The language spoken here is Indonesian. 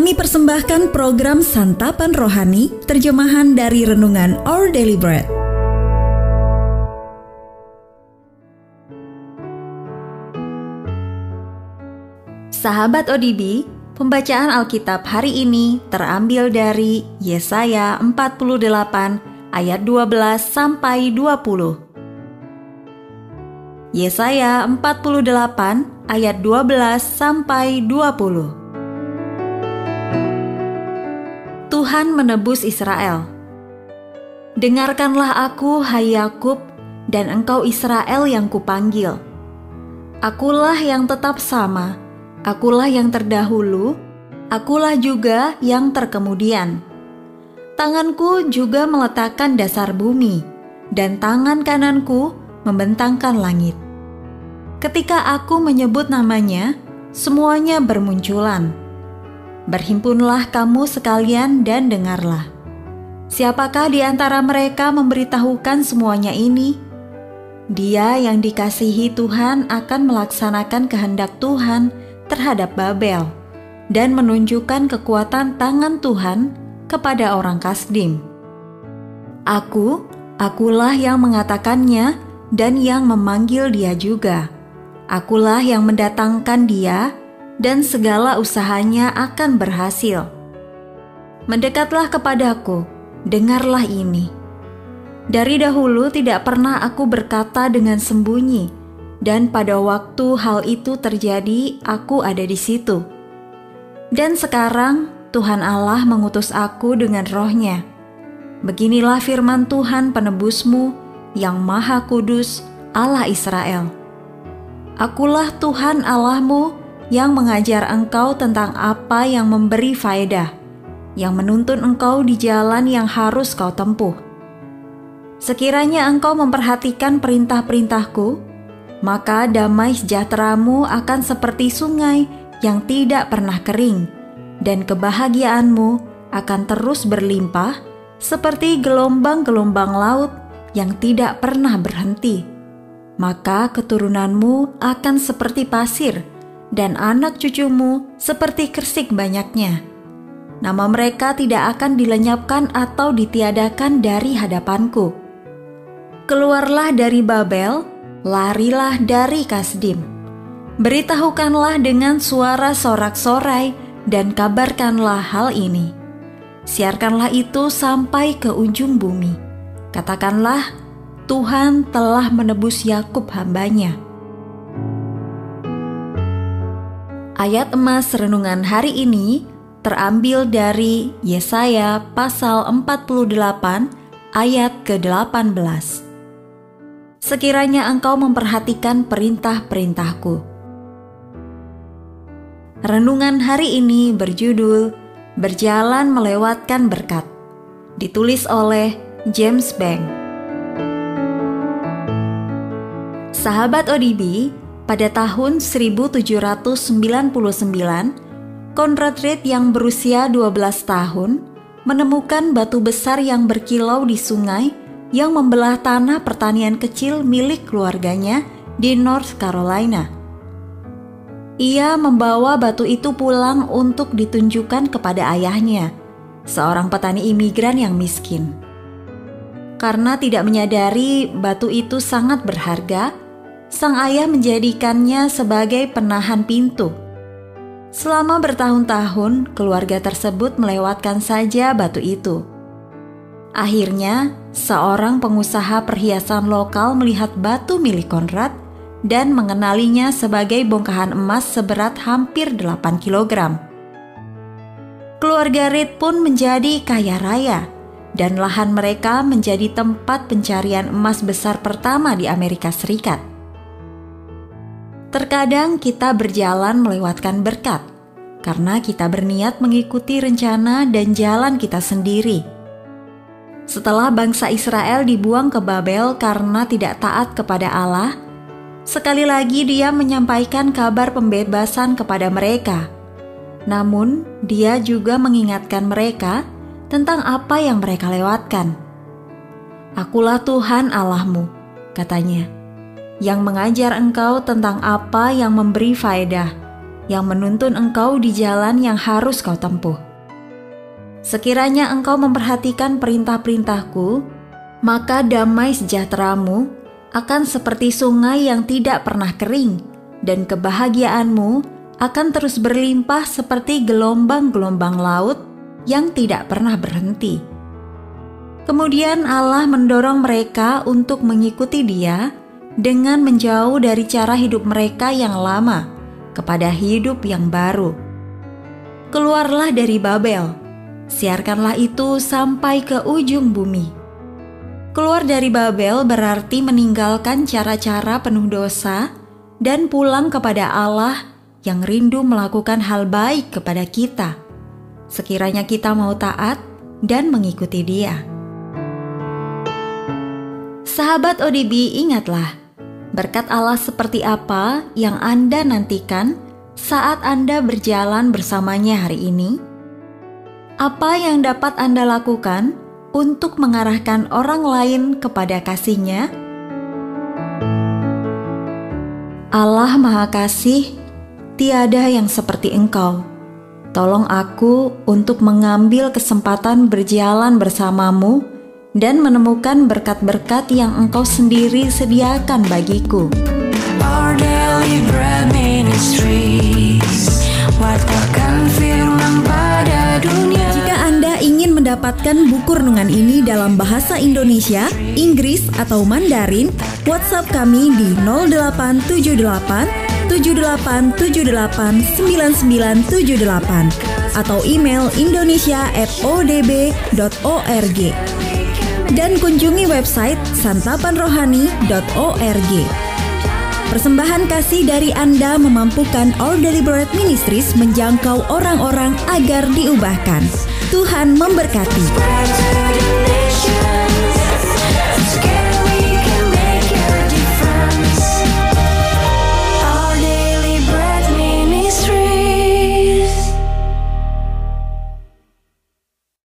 Kami persembahkan program Santapan Rohani, terjemahan dari Renungan Our Daily Bread. Sahabat ODB, pembacaan Alkitab hari ini terambil dari Yesaya 48 ayat 12 sampai 20. Yesaya 48 ayat 12 sampai 20. Tuhan menebus Israel. Dengarkanlah aku, hai Yakub, dan engkau Israel yang kupanggil. Akulah yang tetap sama, akulah yang terdahulu, akulah juga yang terkemudian. Tanganku juga meletakkan dasar bumi, dan tangan kananku membentangkan langit. Ketika aku menyebut namanya, semuanya bermunculan Berhimpunlah kamu sekalian dan dengarlah. Siapakah di antara mereka memberitahukan semuanya ini? Dia yang dikasihi Tuhan akan melaksanakan kehendak Tuhan terhadap Babel dan menunjukkan kekuatan tangan Tuhan kepada orang Kasdim. Aku, akulah yang mengatakannya dan yang memanggil dia juga. Akulah yang mendatangkan dia dan segala usahanya akan berhasil. Mendekatlah kepadaku, dengarlah ini. Dari dahulu tidak pernah aku berkata dengan sembunyi, dan pada waktu hal itu terjadi, aku ada di situ. Dan sekarang Tuhan Allah mengutus aku dengan rohnya. Beginilah firman Tuhan penebusmu yang maha kudus Allah Israel. Akulah Tuhan Allahmu yang mengajar engkau tentang apa yang memberi faedah, yang menuntun engkau di jalan yang harus kau tempuh. Sekiranya engkau memperhatikan perintah-perintahku, maka damai sejahteramu akan seperti sungai yang tidak pernah kering, dan kebahagiaanmu akan terus berlimpah seperti gelombang-gelombang laut yang tidak pernah berhenti. Maka keturunanmu akan seperti pasir dan anak cucumu seperti kersik banyaknya. Nama mereka tidak akan dilenyapkan atau ditiadakan dari hadapanku. Keluarlah dari Babel, larilah dari Kasdim. Beritahukanlah dengan suara sorak-sorai dan kabarkanlah hal ini. Siarkanlah itu sampai ke ujung bumi. Katakanlah, Tuhan telah menebus Yakub hambanya Ayat emas renungan hari ini terambil dari Yesaya pasal 48 ayat ke-18. Sekiranya engkau memperhatikan perintah-perintahku. Renungan hari ini berjudul Berjalan Melewatkan Berkat. Ditulis oleh James Bank. Sahabat ODB, pada tahun 1799, Conrad Reed yang berusia 12 tahun menemukan batu besar yang berkilau di sungai yang membelah tanah pertanian kecil milik keluarganya di North Carolina. Ia membawa batu itu pulang untuk ditunjukkan kepada ayahnya, seorang petani imigran yang miskin. Karena tidak menyadari batu itu sangat berharga, sang ayah menjadikannya sebagai penahan pintu. Selama bertahun-tahun, keluarga tersebut melewatkan saja batu itu. Akhirnya, seorang pengusaha perhiasan lokal melihat batu milik Konrad dan mengenalinya sebagai bongkahan emas seberat hampir 8 kg. Keluarga Reed pun menjadi kaya raya dan lahan mereka menjadi tempat pencarian emas besar pertama di Amerika Serikat. Terkadang kita berjalan melewatkan berkat karena kita berniat mengikuti rencana dan jalan kita sendiri. Setelah bangsa Israel dibuang ke Babel karena tidak taat kepada Allah, sekali lagi Dia menyampaikan kabar pembebasan kepada mereka. Namun, Dia juga mengingatkan mereka tentang apa yang mereka lewatkan. "Akulah Tuhan Allahmu," katanya yang mengajar engkau tentang apa yang memberi faedah, yang menuntun engkau di jalan yang harus kau tempuh. Sekiranya engkau memperhatikan perintah-perintahku, maka damai sejahteramu akan seperti sungai yang tidak pernah kering, dan kebahagiaanmu akan terus berlimpah seperti gelombang-gelombang laut yang tidak pernah berhenti. Kemudian Allah mendorong mereka untuk mengikuti Dia dengan menjauh dari cara hidup mereka yang lama kepada hidup yang baru. Keluarlah dari Babel, siarkanlah itu sampai ke ujung bumi. Keluar dari Babel berarti meninggalkan cara-cara penuh dosa dan pulang kepada Allah yang rindu melakukan hal baik kepada kita. Sekiranya kita mau taat dan mengikuti Dia. Sahabat ODB, ingatlah berkat Allah seperti apa yang Anda nantikan saat Anda berjalan bersamanya hari ini? Apa yang dapat Anda lakukan untuk mengarahkan orang lain kepada kasihnya? Allah Maha Kasih, tiada yang seperti Engkau. Tolong aku untuk mengambil kesempatan berjalan bersamamu dan menemukan berkat-berkat yang Engkau sendiri sediakan bagiku. Our daily bread ministries, firman pada dunia. Jika Anda ingin mendapatkan buku renungan ini dalam bahasa Indonesia, Inggris, atau Mandarin, WhatsApp kami di 0878 78789978 atau email indonesia@odb.org dan kunjungi website santapanrohani.org. Persembahan kasih dari Anda memampukan All Deliberate Ministries menjangkau orang-orang agar diubahkan. Tuhan memberkati.